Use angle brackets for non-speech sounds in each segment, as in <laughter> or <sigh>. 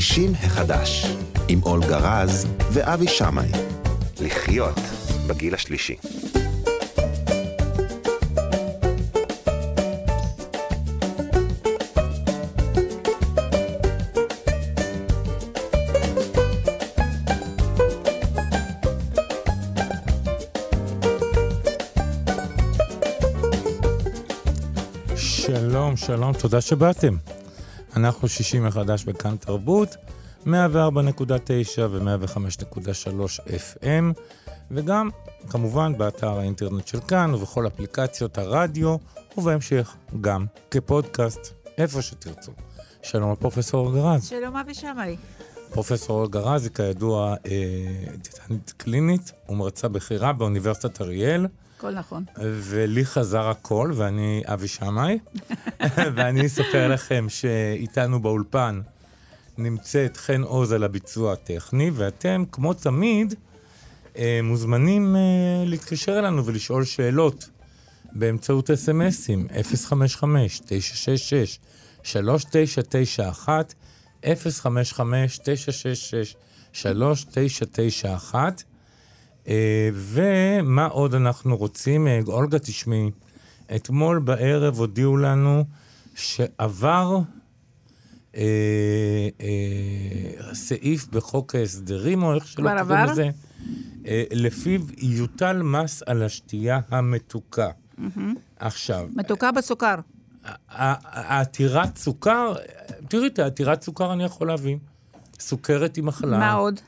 60 החדש, עם אולגה רז ואבי שמאי. לחיות בגיל השלישי. שלום, שלום, תודה שבאתם. אנחנו 60 מחדש בכאן תרבות, 104.9 ו-105.3 FM, וגם, כמובן, באתר האינטרנט של כאן ובכל אפליקציות הרדיו, ובהמשך גם כפודקאסט, איפה שתרצו. שלום לפרופסור גרז. שלום אבי שמאי. פרופסור גרז היא כידוע אה, דיאטנית קלינית ומרצה בכירה באוניברסיטת אריאל. הכל נכון. ולי חזר הכל, ואני אבי שמאי, <laughs> ואני אספר לכם שאיתנו באולפן נמצאת חן עוז על הביצוע הטכני, ואתם, כמו תמיד, אה, מוזמנים אה, להתקשר אלינו ולשאול שאלות באמצעות אס.אם.אסים, 055-966-3991, 055-966-3991. אה, ומה עוד אנחנו רוצים? אה, אולגה, תשמעי, אתמול בערב הודיעו לנו שעבר אה, אה, סעיף בחוק ההסדרים, או איך שלא קוראים לזה, אה, לפיו יוטל מס על השתייה המתוקה. Mm-hmm. עכשיו... מתוקה בסוכר. העתירת סוכר, תראי, את העתירת סוכר אני יכול להבין. סוכרת היא מחלה. מה עוד?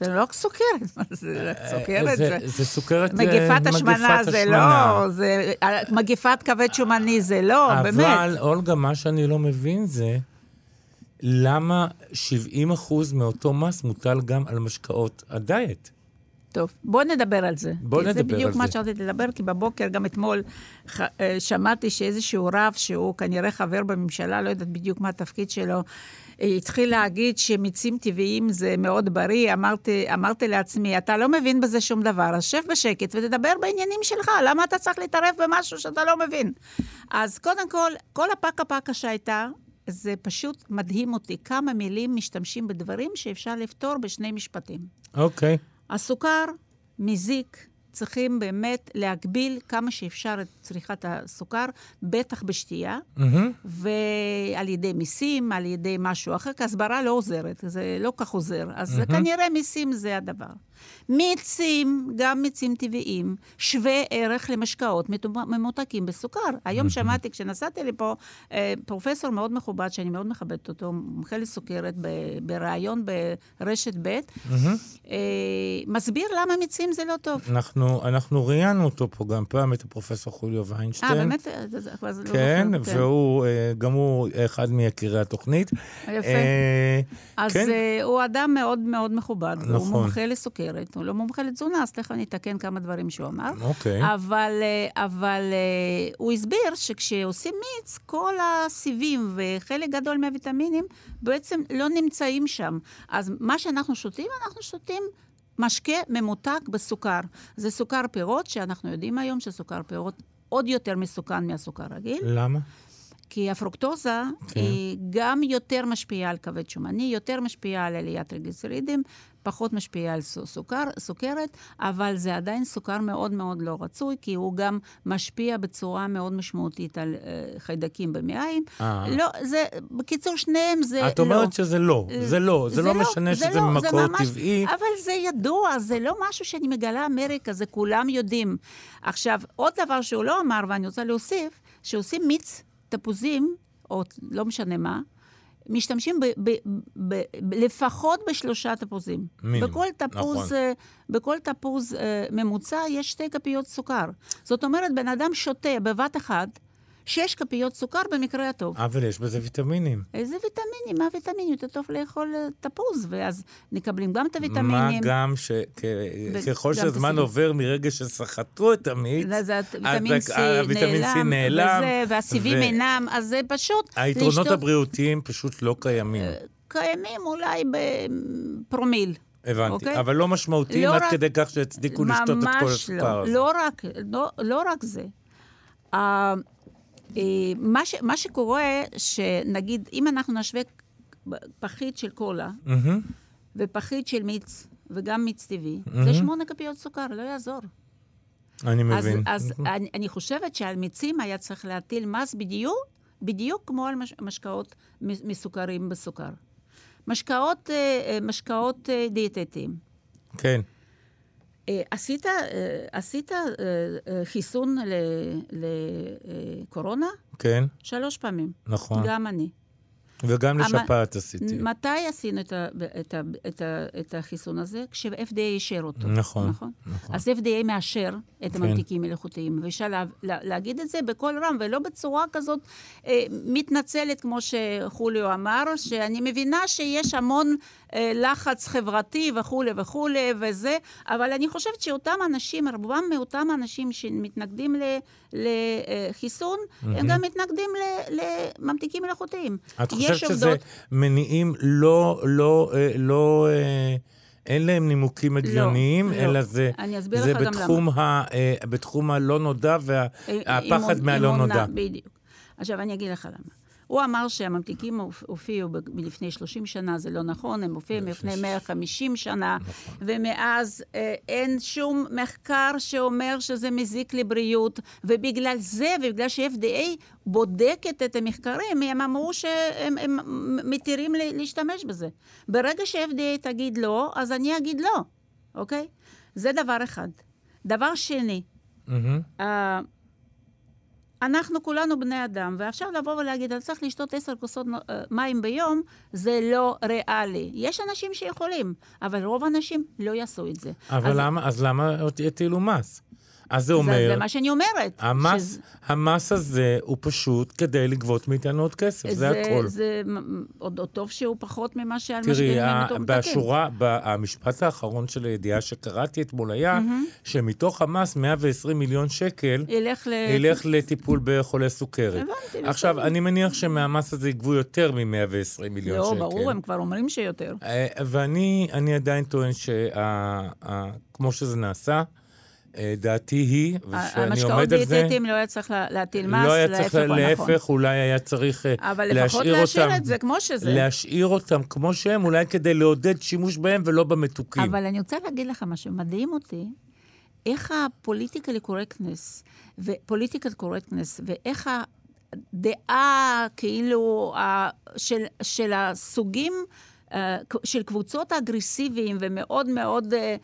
זה לא סוכרת, <laughs> זה סוכרת. זה, זה סוכרת, מגיפת השמנה, זה לא, זה מגיפת כבד שומני, זה לא, באמת. אבל, אולגה, מה שאני לא מבין זה, למה 70 אחוז מאותו מס מוטל גם על משקאות הדיאט? טוב, בוא נדבר על זה. בוא נדבר על זה. זה בדיוק מה שרציתי לדבר, כי בבוקר, גם אתמול, שמעתי שאיזשהו רב, שהוא כנראה חבר בממשלה, לא יודעת בדיוק מה התפקיד שלו, התחיל להגיד שמיצים טבעיים זה מאוד בריא, אמרתי, אמרתי לעצמי, אתה לא מבין בזה שום דבר, אז שב בשקט ותדבר בעניינים שלך, למה אתה צריך להתערב במשהו שאתה לא מבין? אז קודם כל, כל הפקה פקה שהייתה, זה פשוט מדהים אותי, כמה מילים משתמשים בדברים שאפשר לפתור בשני משפטים. אוקיי. Okay. הסוכר מזיק, צריכים באמת להגביל כמה שאפשר את צריכת הסוכר, בטח בשתייה, mm-hmm. ועל ידי מיסים, על ידי משהו אחר, כי הסברה לא עוזרת, זה לא כך עוזר. אז mm-hmm. כנראה מיסים זה הדבר. מיצים, גם מיצים טבעיים, שווה ערך למשקאות ממותקים בסוכר. היום mm-hmm. שמעתי, כשנסעתי לפה, אה, פרופסור מאוד מכובד, שאני מאוד מכבדת אותו, מומחה לסוכרת, בריאיון ברשת ב', mm-hmm. מסביר למה מיצים זה לא טוב. אנחנו, אנחנו ראיינו אותו פה גם פעם, את הפרופסור חוליו ויינשטיין. אה, באמת? כן, לא כן, והוא, אה, גם הוא אחד מיקירי התוכנית. יפה. אז כן. הוא אדם מאוד מאוד מכובד, נכון. הוא מומחה לסוכרת. הוא לא מומחה לתזונה, אז תכף אני אתקן כמה דברים שהוא אמר. אוקיי. אבל, אה, אבל אה, הוא הסביר שכשעושים מיץ, כל הסיבים וחלק גדול מהוויטמינים בעצם לא נמצאים שם. אז מה שאנחנו שותים, אנחנו שותים... משקה ממותק בסוכר. זה סוכר פירות, שאנחנו יודעים היום שסוכר פירות עוד יותר מסוכן מהסוכר רגיל. למה? כי הפרוקטוזה כן. היא גם יותר משפיעה על כבד שומני, יותר משפיעה על עליית טריגליצרידים, פחות משפיע על סוכר, סוכרת, אבל זה עדיין סוכר מאוד מאוד לא רצוי, כי הוא גם משפיע בצורה מאוד משמעותית על uh, חיידקים במעיים. אה. לא, זה, בקיצור, שניהם זה לא. את אומרת שזה לא, זה לא, זה, זה לא, לא משנה זה שזה לא, ממקור ממש, טבעי. אבל זה ידוע, זה לא משהו שאני מגלה אמריקה, זה כולם יודעים. עכשיו, עוד דבר שהוא לא אמר, ואני רוצה להוסיף, שעושים מיץ תפוזים, או לא משנה מה, משתמשים ב, ב, ב, ב, לפחות בשלושה תפוזים. מינימום, בכל תפוז, נכון. אה, בכל תפוז uh, ממוצע יש שתי כפיות סוכר. זאת אומרת, בן אדם שותה בבת אחת שש כפיות סוכר במקרה הטוב. אבל יש בזה ויטמינים. איזה ויטמינים? מה ויטמינים? יותר טוב לאכול אה, תפוז, ואז מקבלים גם את הוויטמינים. מה גם שככל שהזמן עובר מרגע שסחטו את המיץ, אז הוויטמין C נעלם, והסיבים אינם, אז זה פשוט... היתרונות הבריאותיים פשוט לא קיימים. אה, קיימים אולי בפרומיל. הבנתי, okay? אוקיי? אבל לא משמעותיים לא עד רק, כדי כך שהצדיקו לשתות את כל הסוכר לא, הזה. לא רק, לא, לא רק זה. Uh, מה, ש, מה שקורה, שנגיד, אם אנחנו נשווה פחית של קולה. ופחית של מיץ, וגם מיץ טבעי, זה שמונה כפיות סוכר, לא יעזור. אני אז, מבין. אז אני, אני חושבת שעל מיצים היה צריך להטיל מס בדיוק, בדיוק כמו על מש, משקאות מסוכרים בסוכר. משקאות, אה, אה, משקאות אה, דיאטטיים. כן. אה, עשית, אה, עשית אה, חיסון לקורונה? כן, שלוש פעמים. נכון. גם אני. וגם המ- לשפעת עשיתי. מתי עשינו את, ה, את, ה, את, ה, את החיסון הזה? כש-FDA אישר אותו. נכון, נכון. נכון. אז FDA מאשר את כן. הממתיקים מלאכותיים, ואפשר לה, לה, להגיד את זה בקול רם, ולא בצורה כזאת אה, מתנצלת, כמו שחוליו אמר, שאני מבינה שיש המון אה, לחץ חברתי וכולי וכולי וזה, אבל אני חושבת שאותם אנשים, רובם מאותם אנשים שמתנגדים ל- לחיסון, הם גם מתנגדים ל- לממתיקים מלאכותיים. את יש חושבת שזה מניעים לא, לא, אה, לא, אה, אין להם נימוקים הגיוניים, לא. אלא זה, אסביר זה גם בתחום, ה, אה, בתחום הלא נודע והפחד אימון- מהלא נודע. בדיוק. עכשיו, אני אגיד לך למה. הוא אמר שהממתיקים הופ- הופיעו מלפני 30 שנה, זה לא נכון, הם הופיעו מלפני 150 שנה, נכון. ומאז אה, אין שום מחקר שאומר שזה מזיק לבריאות, ובגלל זה, ובגלל ש-FDA בודקת את המחקרים, הם אמרו שהם הם מתירים להשתמש בזה. ברגע ש-FDA תגיד לא, אז אני אגיד לא, אוקיי? זה דבר אחד. דבר שני, מהמם. אנחנו כולנו בני אדם, ועכשיו לבוא ולהגיד, אני צריך לשתות עשר כוסות אה, מים ביום, זה לא ריאלי. יש אנשים שיכולים, אבל רוב האנשים לא יעשו את זה. אבל אז למה, אז למה הטילו מס? אז זה זה, אומר, זה מה שאני אומרת. המס, שזה- המס הזה הוא פשוט כדי לגבות מאיתנו עוד כסף, זה הכל. זה עוד, עוד טוב שהוא פחות ממה שעל תראי, משקיעים ה- מתוקתקים. בשורה, המשפט האחרון של הידיעה שקראתי אתמול היה, שמתוך המס 120 מיליון שקל ילך ל... ילך לטיפול בחולי סוכרת. הבנתי, עכשיו, בסדר. אני מניח שמהמס הזה יגבו יותר מ-120 מיליון לא, שקל. ברור, הם כבר אומרים שיותר. אה, ואני אני עדיין טוען שכמו שזה נעשה, דעתי היא, ושאני המשקאות עומד על זה, דיאטטיים לא היה צריך לה- להטיל מס, לא היה צריך, להפך הנכון. להפך, אולי היה צריך אה, אבל לפחות להשאיר להשאיר אותם, את זה כמו שזה. להשאיר אותם כמו שהם, אולי כדי לעודד שימוש בהם ולא במתוקים. אבל אני רוצה להגיד לך משהו, מדהים אותי, איך הפוליטיקלי קורקטנס, ופוליטיקל קורקטנס, ואיך הדעה, כאילו, של, של הסוגים, אה, של קבוצות אגרסיביים ומאוד מאוד, אה,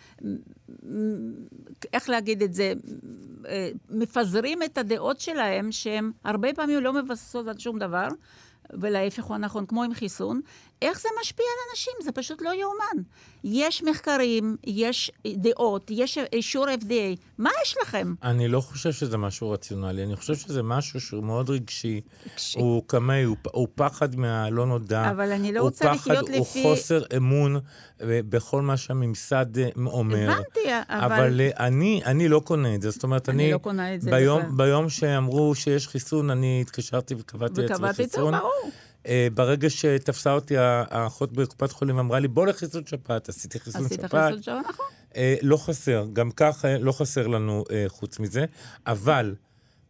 איך להגיד את זה, אה, מפזרים את הדעות שלהם, שהן הרבה פעמים לא מבססות על שום דבר, ולהפך הוא הנכון, כמו עם חיסון, איך זה משפיע על אנשים? זה פשוט לא יאומן. יש מחקרים, יש דעות, יש אישור FDA, מה יש לכם? אני לא חושב שזה משהו רציונלי, אני חושב שזה משהו שהוא מאוד רגשי. רגשי. הוא קמאי, הוא, הוא פחד מהלא נודע. אבל אני לא הוא רוצה פחד, לחיות הוא לפי- חוסר אמון אה, בכל מה שהממסד אה, אומר. הבנתי, אבל... אבל אה, אני, אני לא קונה את זה. זאת אומרת, אני אני... לא קונה את זה ביום, בכלל. ביום שאמרו שיש חיסון, אני התקשרתי וקבעתי לעצמי וקבעתי איתו, חיסון. ברור. אה, ברגע שתפסה אותי האחות בקופת חולים, אמרה לי, בוא לחיסון שפעת. עשיתי חיסון עשית שפעת. חיסון שפעת, נכון. אה, לא חסר, גם כך אה, לא חסר לנו אה, חוץ מזה, אבל,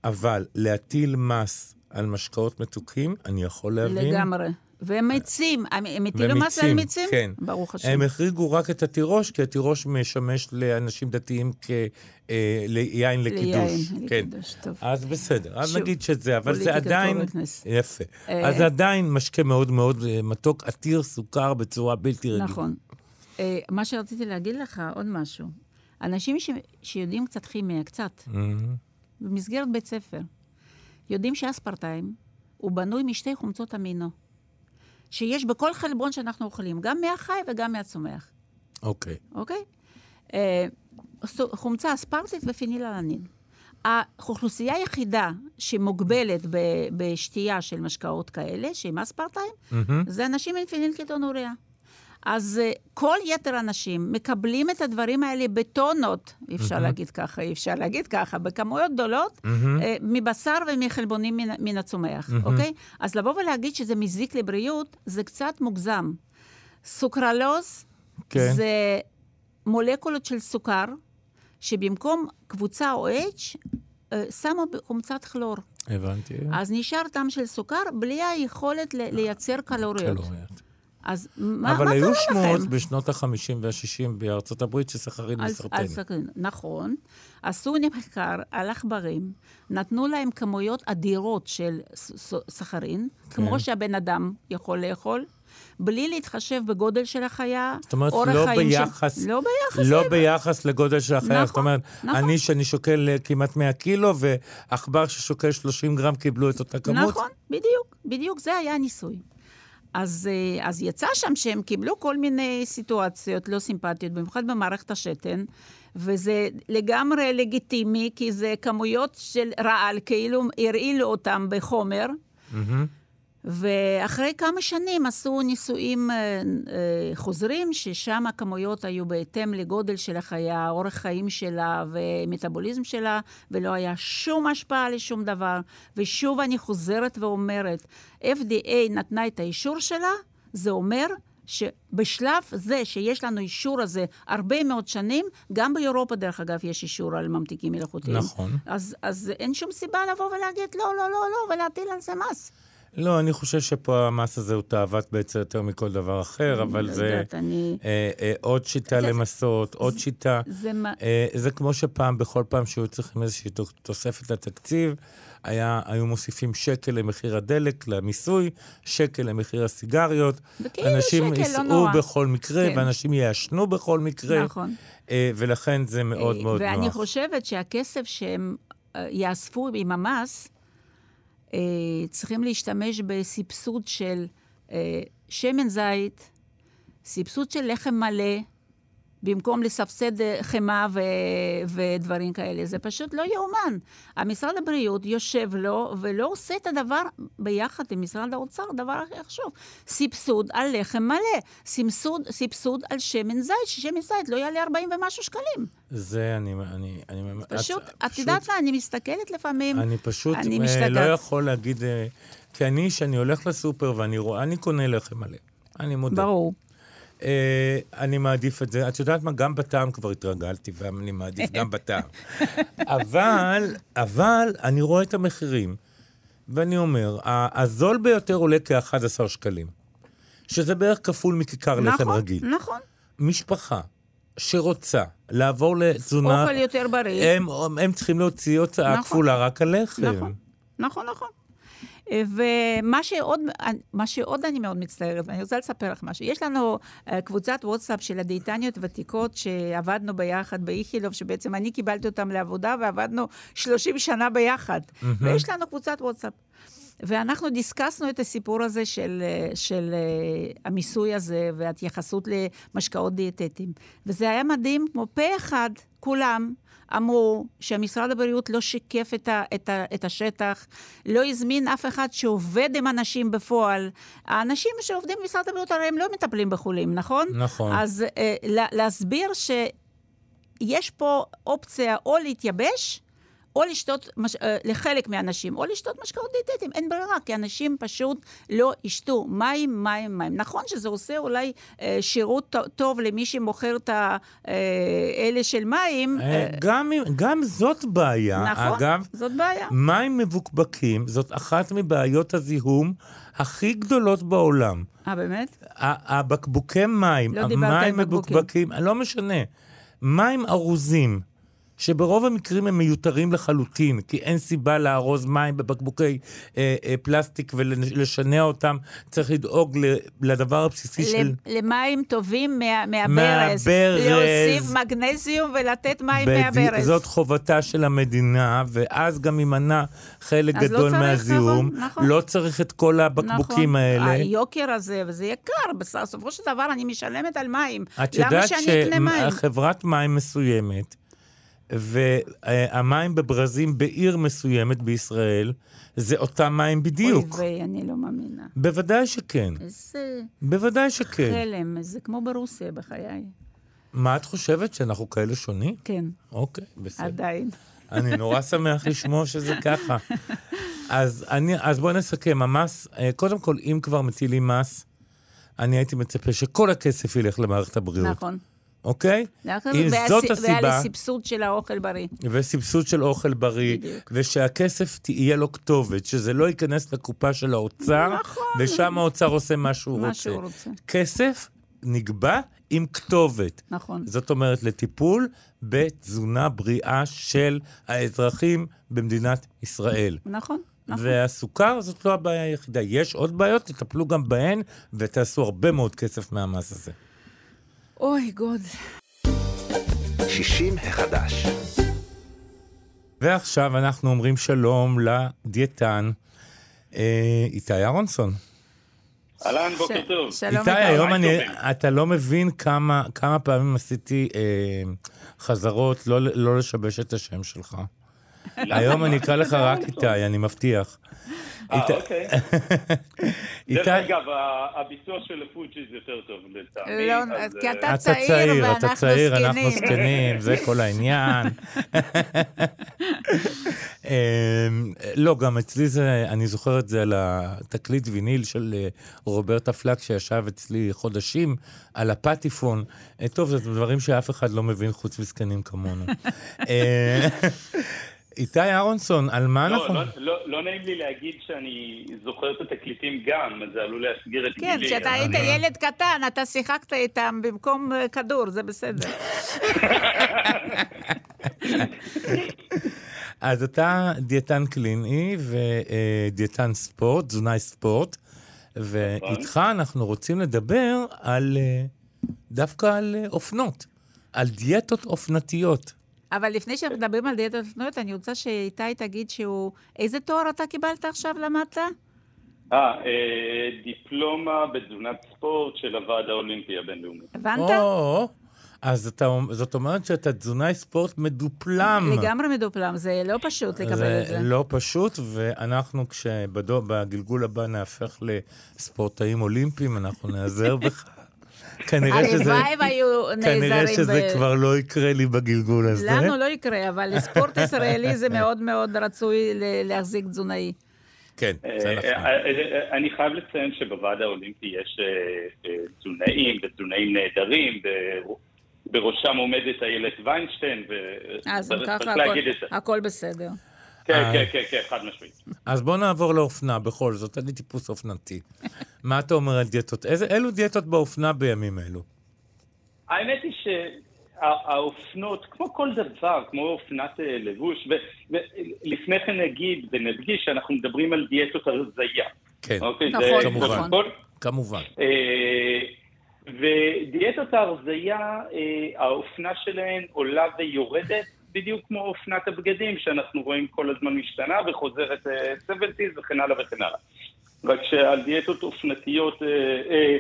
אבל להטיל מס על משקאות מתוקים, אני יכול להבין. לגמרי. והם מיצים, הם הטילו מס על מיצים? כן. ברוך השם. הם החריגו רק את התירוש, כי התירוש משמש לאנשים דתיים כ... אה, ליין לקידוש. ליין, כן. לקידוש, טוב. אז בסדר, אז נגיד שזה, אבל זה עדיין... יפה. אה, אז עדיין משקה מאוד מאוד אה, מתוק, עתיר סוכר בצורה בלתי רגילה. נכון. אה, מה שרציתי להגיד לך, עוד משהו. אנשים ש- שיודעים קצת כימיה, קצת, מהמם. במסגרת בית ספר, יודעים שאספרטיים הוא בנוי משתי חומצות אמינו, שיש בכל חלבון שאנחנו אוכלים, גם מהחי וגם מהצומח, אוקיי. אוקיי? אה, סו- חומצה אספרטית ופיניללנין. האוכלוסייה היחידה שמוגבלת ב- בשתייה של משקאות כאלה, שהם אספרטיים, מהמם. זה אנשים עם פנילקטונוריה. אז uh, כל יתר האנשים מקבלים את הדברים האלה בטונות, אי אפשר להגיד ככה, אי אפשר להגיד ככה, בכמויות גדולות, uh, מבשר ומחלבונים מן, מן הצומח, אוקיי? אז לבוא ולהגיד שזה מזיק לבריאות, זה קצת מוגזם. סוכרלוז כן. זה מולקולות של סוכר, שבמקום קבוצה או H, uh, שמו חומצת כלור. הבנתי. אז נשאר טעם של סוכר בלי היכולת לייצר קלוריות. קלוריות. אז מה, אבל מה היו קרה לכם? שמועות בשנות ה-50 וה-60 בארצות הברית שסחרין על- מסרטן. על סכרין, נכון. עשו מחקר על עכברים, נתנו להם כמויות אדירות של ס- ס- סכרין, כן. כמו שהבן אדם יכול לאכול, בלי להתחשב בגודל של החיה, זאת אומרת, אורח לא חיים ביחס, של... לא ביחס. לא ל- ביחס לגודל של החיה. נכון, זאת אומרת, נכון. אני שאני שוקל אה, כמעט 100 קילו, ועכבר ששוקל 30 גרם קיבלו את אותה כמות. נכון, בדיוק, בדיוק, זה היה הניסוי. אז, אה, אז יצא שם שהם קיבלו כל מיני סיטואציות לא סימפטיות, במיוחד במערכת השתן, וזה לגמרי לגיטימי, כי זה כמויות של רעל, כאילו הרעילו אותם בחומר. מהמם. ואחרי כמה שנים עשו ניסויים אה, אה, חוזרים, ששם הכמויות היו בהתאם לגודל של החיה, אורך חיים שלה ומטאבוליזם שלה, ולא היה שום השפעה לשום דבר. ושוב אני חוזרת ואומרת, FDA נתנה את האישור שלה, זה אומר שבשלב זה שיש לנו אישור הזה הרבה מאוד שנים, גם באירופה, דרך אגב, יש אישור על ממתיקים מלאכותיים. נכון. אז, אז אין שום סיבה לבוא ולהגיד לא, לא, לא, לא, ולהטיל על זה מס. לא, אני חושב שפה המס הזה הוא תאוות בעצם יותר מכל דבר אחר, אבל לא זה יודעת, אני... אה, אה, עוד שיטה זה- למסות, עוד שיטה. זה. אה, זה כמו שפעם, בכל פעם שהיו צריכים איזושהי תו- תוספת לתקציב, היה, היו מוסיפים שקל למחיר הדלק, למיסוי, שקל למחיר הסיגריות. וכאילו אנשים שקל, לא ייסעו נורא. בכל מקרה, כן. ואנשים יעשנו בכל מקרה. נכון. אה, ולכן זה מאוד מאוד נוח. ואני חושבת שהכסף שהם יאספו עם המס, צריכים להשתמש בסבסוד של אה, שמן זית, סבסוד של לחם מלא, במקום לסבסד אה, חמאה ו- ודברים כאלה. זה פשוט לא יאומן. המשרד הבריאות יושב לו ולא עושה את הדבר ביחד עם משרד האוצר, דבר אחר חשוב. סבסוד על לחם מלא, סבסוד, סבסוד על שמן זית, ששמן זית לא יעלה 40 ומשהו שקלים. זה אני... אני, אני פשוט, את, את יודעת מה, אני מסתכלת לפעמים, אני פשוט אני אה, משתגעת. לא יכול להגיד... אה, כי אני, כשאני הולך לסופר ואני רואה, אני קונה לחם מלא. אני מודה. ברור. אה, אני מעדיף את זה. את יודעת מה? גם בטעם כבר התרגלתי, ואני מעדיף גם בטעם. <laughs> אבל, אבל אני רואה את המחירים, ואני אומר, הזול ביותר עולה כ-11 שקלים, שזה בערך כפול מכיכר לחם נכון, רגיל. נכון. משפחה שרוצה לעבור לתזונה, אוכל יותר בריא. הם, הם צריכים להוציא הוצאה נכון. כפולה רק על לחם. נכון, נכון, נכון. ומה שעוד, מה שעוד אני מאוד מצטערת, ואני רוצה לספר לך משהו. יש לנו אה, קבוצת וואטסאפ של הדיאטניות ותיקות שעבדנו ביחד באיכילוב, שבעצם אני קיבלתי אותם לעבודה ועבדנו 30 שנה ביחד. ויש לנו קבוצת וואטסאפ. ואנחנו דיסקסנו את הסיפור הזה של, אה, של אה, המיסוי הזה וההתייחסות למשקאות דיאטטיים. וזה היה מדהים, כמו פה אחד, כולם אמרו שמשרד הבריאות לא שיקף את, ה, את, ה, את השטח, לא הזמין אף אחד שעובד עם אנשים בפועל. האנשים שעובדים במשרד הבריאות, הרי הם לא מטפלים בחולים, נכון? נכון. אז אה, לה, להסביר שיש פה אופציה או להתייבש, או לשתות, מש... אה, לחלק מהאנשים, או לשתות משקאות דיאטטיים. אין ברירה, כי אנשים פשוט לא ישתו מים, מים, מים. נכון שזה עושה אולי אה, שירות טוב למי שמוכר את האלה של מים. אה, אה, גם, גם זאת בעיה. נכון, אגב, זאת בעיה. מים מבוקבקים זאת אחת מבעיות הזיהום הכי גדולות בעולם. אה, באמת? הבקבוקי מים, לא המים. מבוקבקים, לא משנה. מים ארוזים, שברוב המקרים הם מיותרים לחלוטין, כי אין סיבה לארוז מים בבקבוקי אה, אה, פלסטיק ולשנע אותם. צריך לדאוג ל- לדבר הבסיסי של... למים טובים מה, מהברז. מהברז. להוסיף מגנזיום ולתת מים בדי- מהברז. זאת חובתה של המדינה, ואז גם יימנע חלק לא גדול צריך, מהזיהום. נכון, נכון. לא צריך את כל הבקבוקים נכון, האלה. היוקר הזה, וזה יקר, בסופו של דבר אני משלמת על מים. את יודעת? שחברת מים מסוימת, והמים בברזים בעיר מסוימת בישראל, זה אותם מים בדיוק. אוי ויי, אני לא מאמינה. בוודאי שכן, איזה בוודאי שכן. חלם, זה כמו ברוסיה בחיי. מה את חושבת, שאנחנו כאלה שונים? כן, אוקיי, בסדר. עדיין. אני נורא <laughs> שמח לשמוע שזה ככה. אז, אני, אז בואי נסכם, המס, אה, קודם כל, אם כבר מטילים מס, אני הייתי מצפה שכל הכסף ילך למערכת הבריאות. נכון. אוקיי? אם והיה זאת הסיבה, והיה לסבסוד של האוכל בריא. וסבסוד של אוכל בריא, בדיוק. ושהכסף תהיה לו כתובת, שזה לא ייכנס לקופה של האוצר, נכון. ושם האוצר עושה מה שהוא מה רוצה. שהוא רוצה. כסף נקבע עם כתובת. נכון. זאת אומרת, לטיפול בתזונה בריאה של האזרחים במדינת ישראל. נכון, נכון. והסוכר זאת לא הבעיה היחידה. יש עוד בעיות, תטפלו גם בהן, ותעשו הרבה מאוד כסף מהמס הזה. אוי, גוד. 60 החדש. ועכשיו אנחנו אומרים שלום לדיאטן אה, איתי אהרונסון. אהלן, בוקר ש- טוב. שלום איתי, איתי. היום אני? אתה לא מבין כמה, כמה פעמים עשיתי אה, חזרות לא, לא לשבש את השם שלך. היום אני אקרא לך רק איתי, אני מבטיח. אה, אוקיי. <laughs> דרך אגב, הביצוע של הפוג'יז יותר טוב לטעמי. לא, אז, כי אה, אתה צעיר ואנחנו אתה צעיר, אנחנו זקנים. זקנים, זה כל <laughs> העניין. <laughs> אמ, לא, גם אצלי זה, אני זוכר את זה על התקליט ויניל של אה, רוברטה פלק, שישב אצלי חודשים על הפטיפון. אה, טוב, זה דברים שאף אחד לא מבין חוץ מזקנים כמונו. איתי אהרונסון, על מה לא, אנחנו... לא, לא, לא נעים לי להגיד שאני זוכר את התקליטים גם, אז זה עלול להסגיר את כן, גילי. כשאתה אבל- היית ילד קטן, אתה שיחקת איתם במקום אה, כדור, זה בסדר. <laughs> אז אתה דיאטן קליני ודיאטן ספורט, תזונאי ספורט, ואיתך אנחנו רוצים לדבר על, אה, דווקא על אה, אופנות, על דיאטות אופנתיות. אבל לפני שאנחנו מדברים על דיאטות אופנויות, אני רוצה שאיתי תגיד שהוא... איזה תואר אתה קיבלת עכשיו, למדת? אה, אה, דיפלומה בתזונת ספורט של הוועד האולימפי הבינלאומי. הבנת? אז אתה, זאת אומרת שאתה תזונאי ספורט מדופלם. לגמרי מדופלם, זה לא פשוט לקבל את זה. לא פשוט, ואנחנו כשבגלגול הבא נהפך לספורטאים אולימפיים, אנחנו נעזר בך. כנראה שזה... הלוואי והיו נעזרים כנראה שזה ב- כבר לא יקרה לי בגלגול הזה. לנו לא יקרה, אבל לספורט ישראלי זה <laughs> מאוד מאוד רצוי ל- להחזיק תזונאי. כן, זה אה, נכון. אה, אה, אני חייב לציין שבוועד האולימפי יש תזונאים ותזונאים נהדרים, בראשם עומדת איילת ויינשטיין, אז וצריך ככה, להגיד את הכל- זה. הכל בסדר. כן, אה. כן, כן, כן, חד משמעית. אז בוא נעבור לאופנה בכל זאת, אני טיפוס אופנתי. מה אתה אומר על דיאטות? איזה, אילו דיאטות באופנה בימים אלו? האמת היא שהאופנות, כמו כל דבר, כמו אופנת אה, לבוש, ולפני כן נגיד ונדגיש שאנחנו מדברים על דיאטות הרזייה. כן, אוקיי? נכון, זה כמובן. קודם כל. כמובן. אה, ודיאטות ההרזייה, אה, האופנה שלהן עולה ויורדת, בדיוק כמו אופנת הבגדים, שאנחנו רואים כל הזמן משתנה וחוזרת אה, 70's וכן הלאה וכן הלאה. רק שעל דיאטות אופנתיות, אה, אה,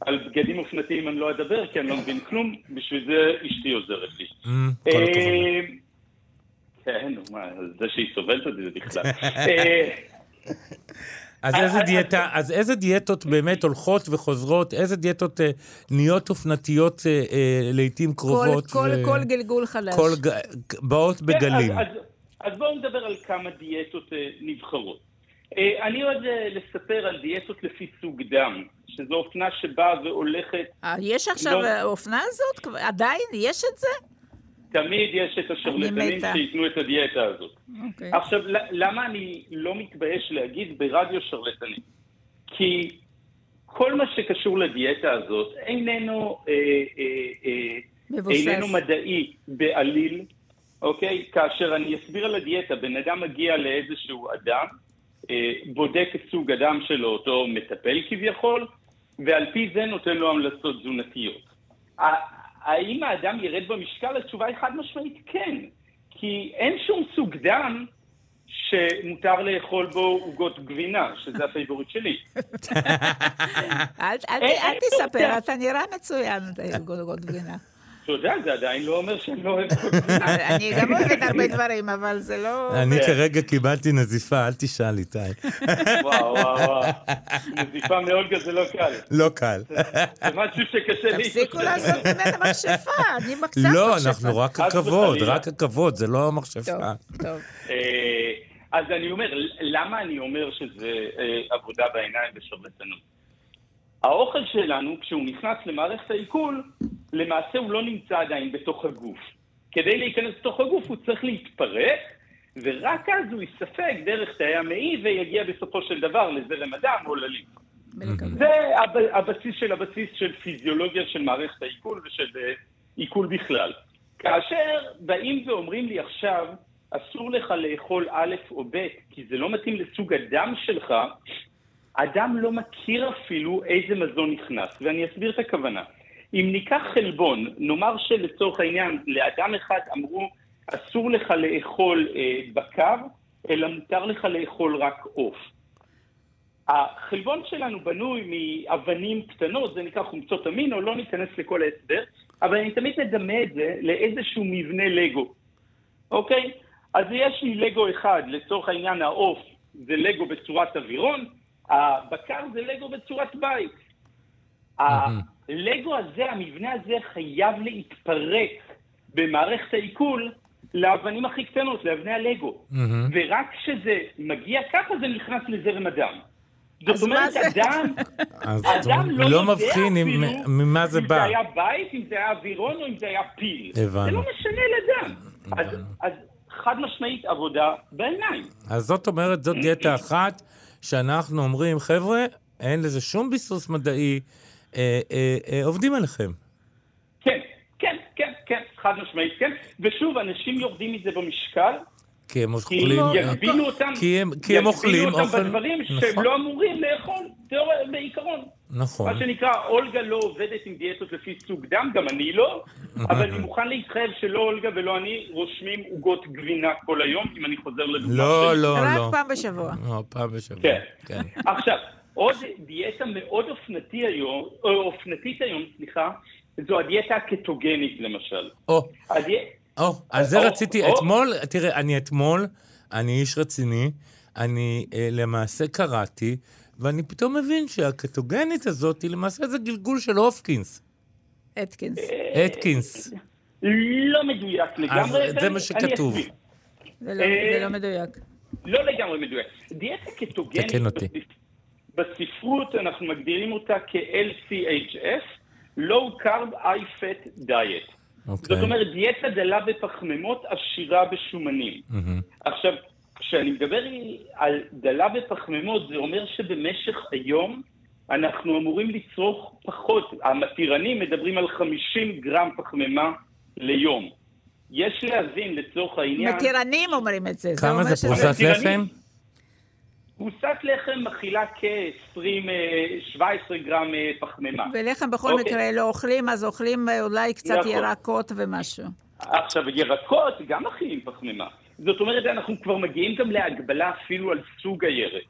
על בגדים אופנתיים אני לא אדבר, כי אני לא מבין כלום, בשביל זה אשתי עוזרת לי. הכבוד. אה, כן, נו, מה, זה שהיא סובלת אותי זה בכלל. <laughs> אה, אז אה, איזה אה, דיאטה, אז איזה דיאטות באמת הולכות וחוזרות? איזה דיאטות אה, נהיות אופנתיות אה, אה, לעיתים כל- קרובות? כל- ו- כל גלגול חדש. כל באות כן, בגלים. אז, אז, אז בואו נדבר על כמה דיאטות אה, נבחרות. אה, אני אוהב אה, לספר על דיאטות לפי סוג דם, שזו אופנה שבאה והולכת, אה, יש עכשיו לא. האופנה הזאת? עדיין? יש את זה? תמיד יש את השרלטנים. שייתנו את הדיאטה הזאת. אוקיי. עכשיו, למה אני לא מתבייש להגיד ברדיו שרלטנים? כי כל מה שקשור לדיאטה הזאת איננו, אה, אה, אה. איננו מדעי בעליל, אוקיי? כאשר אני אסביר על הדיאטה, בן אדם מגיע לאיזשהו אדם, אה, בודק את סוג הדם שלו, אותו מטפל כביכול, ועל פי זה נותן לו המלצות תזונתיות. האם האדם ירד במשקל? התשובה היא חד משמעית כן. כי אין שום סוג דם שמותר לאכול בו עוגות גבינה, שזה ה favorite שלי. אל תספר. אתה נראה מצוין, גולגות גבינה. אתה יודע, זה עדיין לא אומר שאני לא אוהב עוגות. אני גם אוהבת הרבה דברים, אבל זה לא... אני כן. כרגע קיבלתי נזיפה, אל תשאל איתי. וואו, וואו, וואו. נזיפה מאולגה זה לא קל. לא קל. זה משהו שקשה לי. תפסיקו לעשות ממנה מכשפה, אני מקצת לא, מכשפה. אנחנו רק הכבוד. רק הכבוד, זה לא טוב, המכשפה. טוב. אה, אז אני אומר, למה אני אומר שזה אה, עבודה בעיניים ושרלטנות? האוכל שלנו, כשהוא נכנס למערכת העיכול, למעשה הוא לא נמצא עדיין בתוך הגוף. כדי להיכנס לתוך הגוף הוא צריך להתפרק, ורק אז הוא ייספג דרך תאי המעי ויגיע בסופו של דבר לזרם הדם או לליב. זה הבסיס של הבסיס של פיזיולוגיה של מערכת העיכול ושל אה, עיכול בכלל. כאשר באים ואומרים לי עכשיו, אסור לך לאכול א' או ב', כי זה לא מתאים לסוג הדם שלך, אדם לא מכיר אפילו איזה מזון נכנס, ואני אסביר את הכוונה. אם ניקח חלבון, נאמר שלצורך העניין לאדם אחד אמרו אסור לך לאכול אה, בקר, אלא מותר לך לאכול רק עוף. החלבון שלנו בנוי מאבנים קטנות, זה נקרא חומצות אמינו, לא ניכנס לכל ההסבר, אבל אני תמיד מדמה את זה לאיזשהו מבנה לגו, אוקיי? אז יש לי לגו אחד, לצורך העניין העוף זה לגו בצורת אווירון, הבקר זה לגו בצורת בית. הלגו הזה, המבנה הזה חייב להתפרק במערכת העיכול לאבנים הכי קטנות, לאבני הלגו. ורק כשזה מגיע ככה זה נכנס לזרם הדם. זאת אומרת, אדם, <laughs> אדם לא, לא מבחין ממה זה בא. אם זה היה בית, אם זה היה אווירון או אם זה היה פיל. הבנו. זה לא משנה לאדם. אז, אז חד משמעית עבודה בעיניים. אז זאת אומרת, זאת דיאטה <clears throat> אחת שאנחנו אומרים, חבר'ה, אין לזה שום ביסוס מדעי, אה, אה, אה, עובדים עליכם. חד משמעית, כן. ושוב, אנשים יורדים מזה במשקל. כי הם אוכלים... כי יגבילו אותם, כי הם, כי הם אוכלים אוכל... יגבילו אותם בדברים נכון. שהם לא אמורים לאכול, תיאוריה בעיקרון. נכון. מה שנקרא, אולגה לא עובדת עם דיאטות לפי סוג דם, גם אני לא, אבל אני מוכן להתחייב שלא אולגה ולא אני רושמים עוגות גבינה כל היום, אם אני חוזר לדוגמה. לא, לא, לא. רק פעם בשבוע. לא, פעם בשבוע. כן. כן. עכשיו, עוד דיאטה מאוד אופנתי היום, או אופנתית היום, סליחה, זו הדיאטה הקטוגנית למשל. או, או, על זה רציתי, אתמול, תראה, אני אתמול, אני איש רציני, אני אה, למעשה קראתי, ואני פתאום מבין שהקטוגנית הזאת היא למעשה זה גלגול של הופקינס. אתקינס. אתקינס. לא מדויק לגמרי. אז זה מה שכתוב. זה לא, זה לא מדויק. לא לגמרי מדויק. דיאטה קטוגנית בספרות אנחנו מגדירים אותה כ-LCHF, Low Carb High Fat Diet. Okay. זאת אומרת, דיאטה דלה בפחמימות עשירה בשומנים. Mm-hmm. עכשיו, כשאני מדבר על דלה בפחמימות, זה אומר שבמשך היום אנחנו אמורים לצרוך פחות. המתירנים מדברים על 50 גרם פחמימה ליום. יש להבין לצורך העניין... מתירנים אומרים את זה. כמה זה פרוסת לחם? פרוסת לחם מכילה כ-20-17 אה, גרם אה, פחמימה. ולחם בכל אוקיי. מקרה לא אוכלים, אז אוכלים אה, אולי קצת נכון. ירקות ומשהו. עכשיו, ירקות גם מכילים פחמימה. זאת אומרת, אנחנו כבר מגיעים גם להגבלה אפילו על סוג הירק.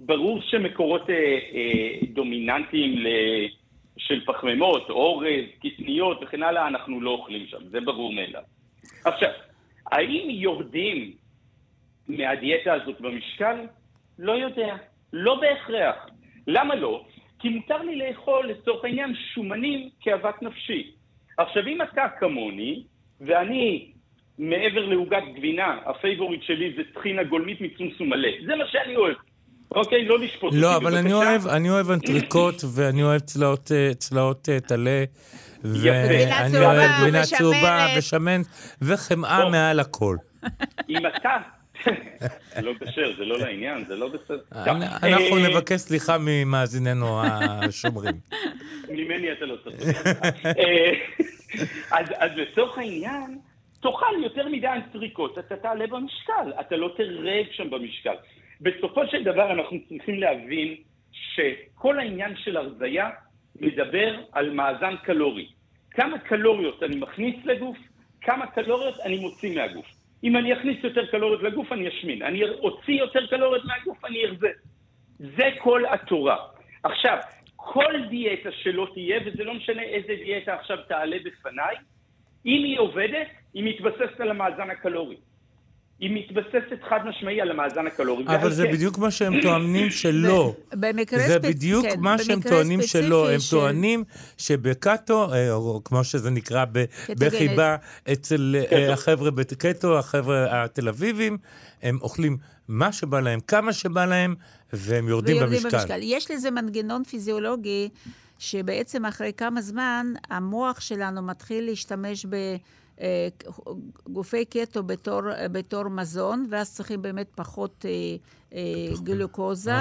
ברור שמקורות אה, אה, דומיננטיים ל... של פחמימות, אורז, קטניות וכן הלאה, אנחנו לא אוכלים שם, זה ברור מאליו. עכשיו, האם יורדים מהדיאטה הזאת במשקל? לא יודע. לא בהכרח. למה לא? כי מותר לי לאכול, לצורך העניין, שומנים כאוות נפשי. עכשיו, אם אתה כמוני, ואני מעבר לעוגת גבינה, ה favorite שלי זה טחינה גולמית משומשום מלא. זה מה שאני אוהב. אוקיי, לא לשפוט אותי, לא, אבל אני אוהב, אני אוהב אנטריקוט, <laughs> ואני אוהב צלעות, אה, צלעות אה, טלה. ואני אוהב גבינה צהובה ושמן, וחמאה מעל הכל. אם אתה... לא כשר, זה לא לעניין, זה לא בסדר. אנחנו אה, נבקש סליחה ממאזיננו השומרים. ממני אתה לא צריך. אז לצורך העניין... תאכל יותר מדי אנטריקוט, אתה תעלה במשקל, אתה לא תרד שם במשקל. בסופו של דבר אנחנו צריכים להבין שכל העניין של הרזייה מדבר על מאזן קלורי. כמה קלוריות אני מכניס לגוף, כמה קלוריות אני מוציא מהגוף. אם אני אכניס יותר קלוריות לגוף, אני אשמין. אני אוציא יותר קלוריות מהגוף, אני ארזה. זה כל התורה. עכשיו, כל דיאטה שלא תהיה, וזה לא משנה איזה דיאטה עכשיו תעלה בפניי, אם היא עובדת, היא מתבססת על המאזן הקלורי. היא מתבססת חד משמעי על המאזן הקלורי. אבל זה כן. בדיוק מה שהם טוענים <coughs> שלא. במקרה ספציפי, זה בדיוק כן, מה שהם טוענים שלא. הם טוענים שבקאטו, אה, או כמו שזה נקרא בחיבה, אצל אה, החבר'ה בקטו, החבר'ה התל אביבים, הם אוכלים מה שבא להם, כמה שבא להם, והם יורדים במשקל. יש לזה מנגנון פיזיולוגי שבעצם אחרי כמה זמן המוח שלנו מתחיל להשתמש ב... אה, גופי קטו בתור, בתור מזון, ואז צריכים באמת פחות אה, אה, גלוקוזה.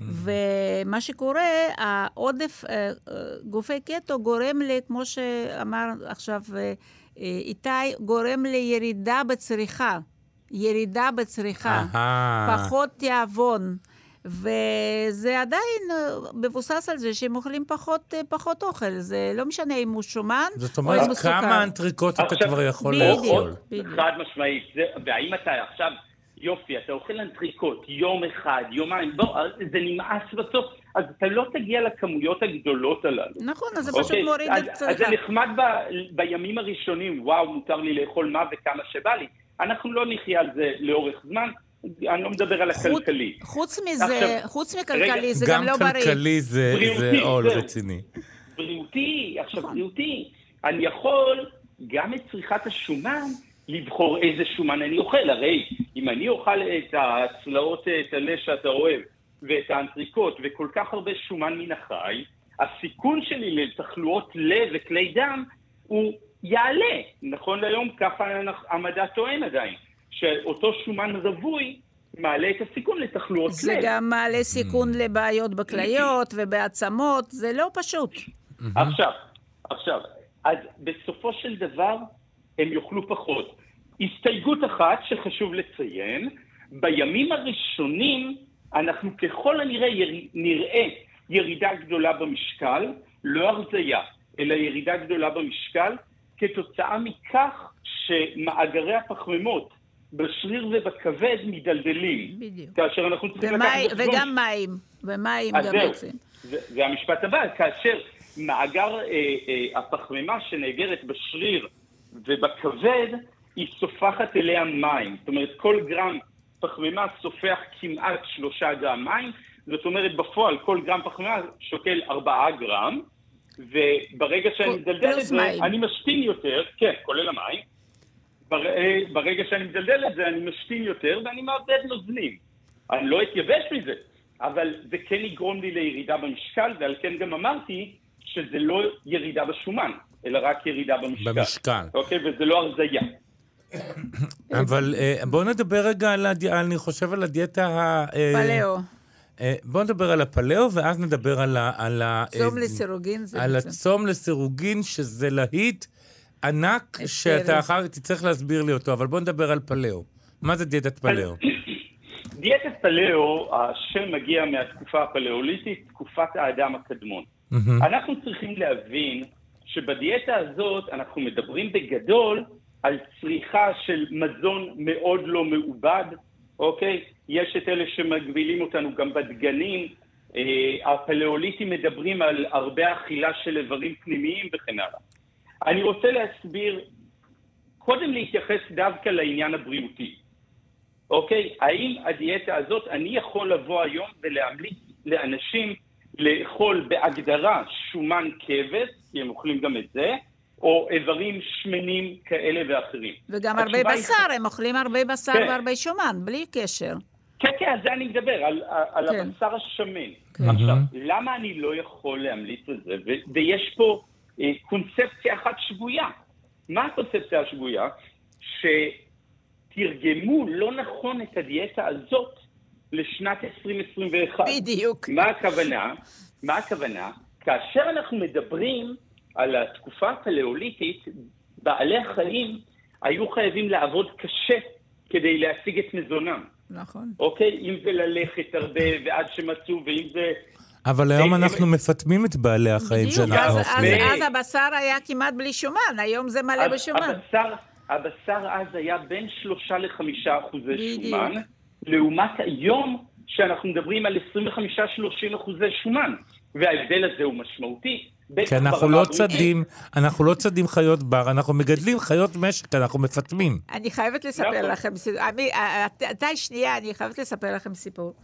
ומה שקורה, העודף אה, גופי קטו גורם לי, כמו שאמר עכשיו אה, איתי, גורם לירידה בצריכה. ירידה בצריכה, פחות תיאבון. וזה עדיין מבוסס על זה שהם אוכלים פחות, פחות אוכל, זה לא משנה אם הוא שומן או אם הוא סוכר. זאת אומרת, כמה אנטריקוט אתה כבר יכול לאכול? חד משמעית. והאם אתה עכשיו, יופי, אתה אוכל אנטריקוט יום אחד, יומיים, בוא, זה נמאס בסוף. אז אתה לא תגיע לכמויות הגדולות הללו. נכון, אז זה פשוט אוקיי? מוריד את צריכה. אז זה נחמד ב, בימים הראשונים, וואו, מותר לי לאכול מה וכמה שבא לי. אנחנו לא נחיה על זה לאורך זמן, אני לא מדבר על הכלכלי. חוץ מזה, עכשיו, חוץ מכלכלי, רגע, זה גם, גם לא בריא. גם כלכלי זה, זה עול רציני. בריאותי, עכשיו נכון. בריאותי. אני יכול גם את צריכת השומן לבחור איזה שומן אני אוכל. הרי אם אני אוכל את הצלעות טלה שאתה אוהב, ואת האנטריקוט, וכל כך הרבה שומן מן החי, הסיכון שלי לתחלואות לב וכלי דם הוא יעלה. נכון להיום ככה המדע טוען עדיין. שאותו שומן רווי מעלה את הסיכון לתחלואות לב. זה גם מעלה סיכון mm. לבעיות בכליות ובעצמות, זה לא פשוט. עכשיו, עכשיו, אז בסופו של דבר הם יאכלו פחות. הסתייגות אחת שחשוב לציין, בימים הראשונים אנחנו ככל הנראה יר... נראה ירידה גדולה במשקל, לא הרזייה, אלא ירידה גדולה במשקל, כתוצאה מכך שמאגרי הפחמימות בשריר ובכבד מידלדלים. בדיוק. כאשר אנחנו צריכים ומי, לקחת... וגם מים, ומים גם בעצם. זה המשפט הבא, כאשר מאגר אה, אה, הפחמימה שנאגרת בשריר ובכבד, היא סופחת אליה מים. זאת אומרת, כל גרם פחמימה סופח כמעט שלושה גרם מים, זאת אומרת, בפועל כל גרם פחמימה שוקל ארבעה גרם, וברגע שאני מדלדל את זה, אני משתין יותר, כן, כולל המים, ברגע שאני מדלדל את זה, אני משתין יותר ואני מאבד נוזנים. אני לא אתייבש מזה, אבל זה כן יגרום לי לירידה במשקל, ועל כן גם אמרתי שזה לא ירידה בשומן, אלא רק ירידה במשקל. במשקל. אוקיי? וזה לא הרזייה. <coughs> אבל אה, בואו נדבר רגע על, הדי... אני חושב על הדיאטה ה... אה, פלאו. אה, בואו נדבר על הפלאו, ואז נדבר על ה... על ה... צום לסירוגין על הצום לסירוגין, שזה להיט ענק, שאתה אחר כך תצטרך להסביר לי אותו, אבל בוא נדבר על פלאו. מה זה דיאטת פלאו? <laughs> דיאטת פלאו, השם מגיע מהתקופה הפלאוליטית, תקופת האדם הקדמון. אנחנו צריכים להבין שבדיאטה הזאת אנחנו מדברים בגדול על צריכה של מזון מאוד לא מעובד, אוקיי? יש את אלה שמגבילים אותנו גם בדגנים. אה, הפלאוליטים מדברים על הרבה אכילה של איברים פנימיים וכן הלאה. אני רוצה להסביר, קודם להתייחס דווקא לעניין הבריאותי. אוקיי? האם הדיאטה הזאת, אני יכול לבוא היום ולהמליץ לאנשים לאכול בהגדרה שומן כבש, כי הם אוכלים גם את זה, או איברים שמנים כאלה ואחרים. וגם הרבה בשר, היא... הם אוכלים הרבה בשר כן. והרבה שומן, בלי קשר. כן, כן, על זה אני מדבר, על, על כן. הבשר השמן. כן. עכשיו, למה אני לא יכול להמליץ על זה? ו- ויש פה קונספציה אחת שגויה. מה הקונספציה השגויה? שתרגמו לא נכון את הדיאטה הזאת לשנת 2021. בדיוק. מה הכוונה? מה הכוונה? כאשר אנחנו מדברים על התקופה הפלאוליטית, בעלי החיים היו חייבים לעבוד קשה כדי להשיג את מזונם. נכון. אוקיי? אם זה ללכת הרבה ועד שמצאו, ואם זה אבל היום אנחנו מפטמים את בעלי החיים שאנחנו אוכלים. אז הבשר היה כמעט בלי שומן, היום זה מלא בשומן. הבשר אז היה בין שלושה לחמישה אחוזי שומן, לעומת היום שאנחנו מדברים על 25-30 אחוזי שומן, וההבדל הזה הוא משמעותי. כי אנחנו לא צדים, אנחנו לא צדים חיות בר, אנחנו מגדלים חיות משק, אנחנו מפטמים. אני חייבת לספר נכון. לכם סיפור. אתה שנייה, אני חייבת לספר לכם סיפור.